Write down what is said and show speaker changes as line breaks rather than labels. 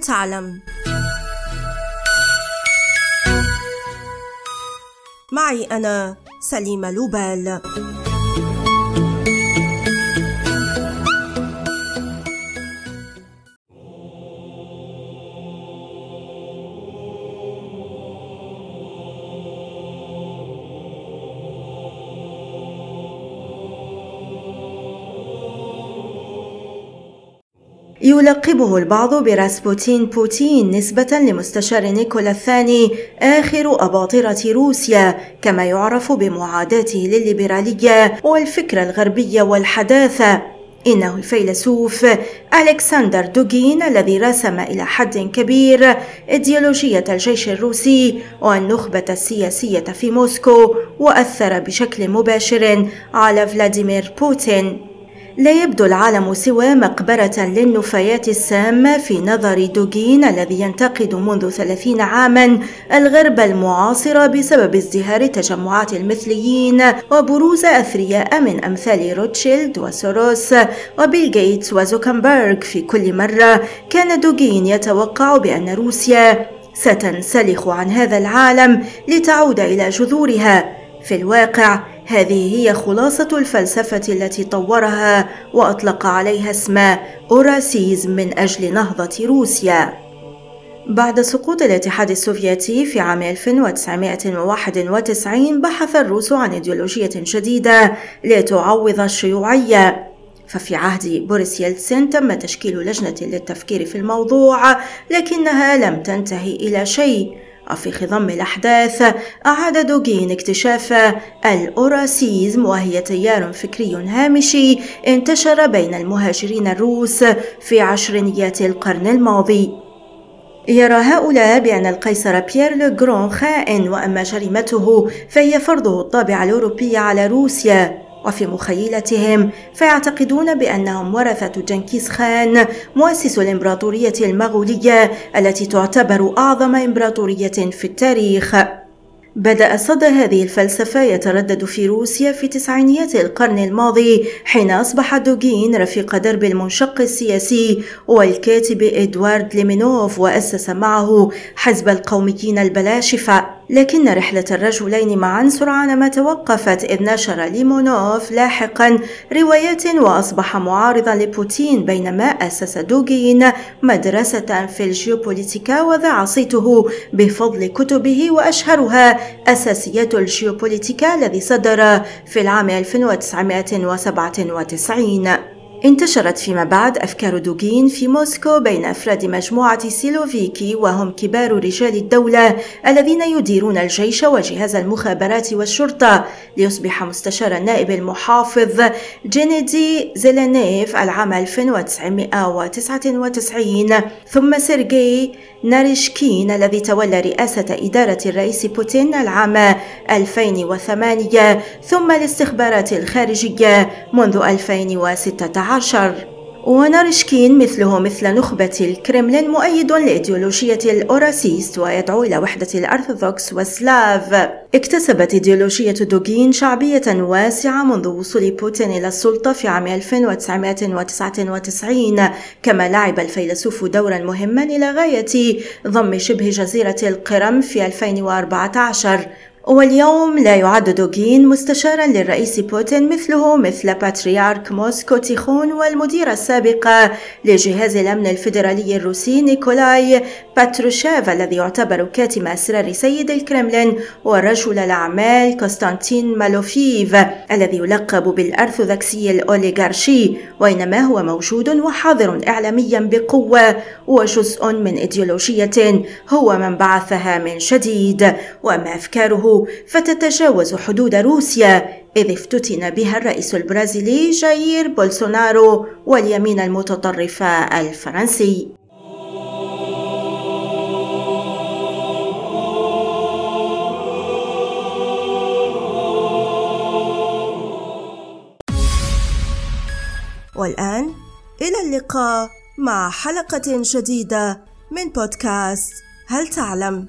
تعلم. معي أنا سليمة لوبال. يلقبه البعض براسبوتين بوتين نسبة لمستشار نيكولا الثاني آخر أباطرة روسيا كما يعرف بمعاداته للليبرالية والفكرة الغربية والحداثة. إنه الفيلسوف ألكسندر دوغين الذي رسم إلى حد كبير إيديولوجية الجيش الروسي والنخبة السياسية في موسكو وأثر بشكل مباشر على فلاديمير بوتين. لا يبدو العالم سوى مقبرة للنفايات السامة في نظر دوغين الذي ينتقد منذ ثلاثين عاما الغرب المعاصر بسبب ازدهار تجمعات المثليين وبروز أثرياء من أمثال روتشيلد وسوروس وبيل جيتس وزوكنبرغ. في كل مرة كان دوغين يتوقع بأن روسيا ستنسلخ عن هذا العالم لتعود إلى جذورها. في الواقع هذه هي خلاصة الفلسفة التي طورها وأطلق عليها اسم أوراسيزم من أجل نهضة روسيا. بعد سقوط الاتحاد السوفيتي في عام 1991 بحث الروس عن إيديولوجية جديدة لتعوض الشيوعية ففي عهد بوريس يلتسين تم تشكيل لجنة للتفكير في الموضوع لكنها لم تنتهي إلى شيء وفي خضم الأحداث أعاد دوغين اكتشاف الأوراسيزم وهي تيار فكري هامشي انتشر بين المهاجرين الروس في عشرينيات القرن الماضي. يرى هؤلاء بأن القيصر بيير لوغرون خائن وأما جريمته فهي فرضه الطابع الأوروبي على روسيا. وفي مخيلتهم فيعتقدون بأنهم ورثة جنكيز خان مؤسس الإمبراطورية المغولية التي تعتبر أعظم إمبراطورية في التاريخ. بدأ صدى هذه الفلسفة يتردد في روسيا في تسعينيات القرن الماضي حين أصبح دوغين رفيق درب المنشق السياسي والكاتب إدوارد ليمينوف وأسس معه حزب القوميين البلاشفة. لكن رحلة الرجلين معا سرعان ما توقفت إذ نشر ليمونوف لاحقا روايات وأصبح معارضا لبوتين بينما أسس دوغين مدرسة في الجيوبوليتيكا وذاع صيته بفضل كتبه وأشهرها أساسيات الجيوبوليتيكا الذي صدر في العام 1997 انتشرت فيما بعد أفكار دوغين في موسكو بين أفراد مجموعة سيلوفيكي وهم كبار رجال الدولة الذين يديرون الجيش وجهاز المخابرات والشرطة ليصبح مستشار النائب المحافظ جينيدي زيلينيف العام 1999 ثم سيرجي ناريشكين الذي تولى رئاسة إدارة الرئيس بوتين العام 2008 ثم الاستخبارات الخارجية منذ 2016. ونارشكين مثله مثل نخبة الكرملين مؤيد لإيديولوجية الأوراسيست ويدعو إلى وحدة الأرثوذكس والسلاف اكتسبت إيديولوجية دوغين شعبية واسعة منذ وصول بوتين إلى السلطة في عام 1999 كما لعب الفيلسوف دورا مهما إلى غاية ضم شبه جزيرة القرم في 2014 واليوم لا يعد دوغين مستشارا للرئيس بوتين مثله مثل باتريارك موسكو تيخون والمدير السابق لجهاز الأمن الفيدرالي الروسي نيكولاي باتروشيف الذي يعتبر كاتم أسرار سيد الكرملين ورجل الأعمال كونستانتين مالوفيف الذي يلقب بالأرثوذكسي الأوليغارشي وإنما هو موجود وحاضر إعلاميا بقوة وجزء من إيديولوجية هو من بعثها من جديد وأما أفكاره فتتجاوز حدود روسيا إذ افتتن بها الرئيس البرازيلي جاير بولسونارو واليمين المتطرف الفرنسي والآن إلى اللقاء مع حلقة جديدة من بودكاست هل تعلم؟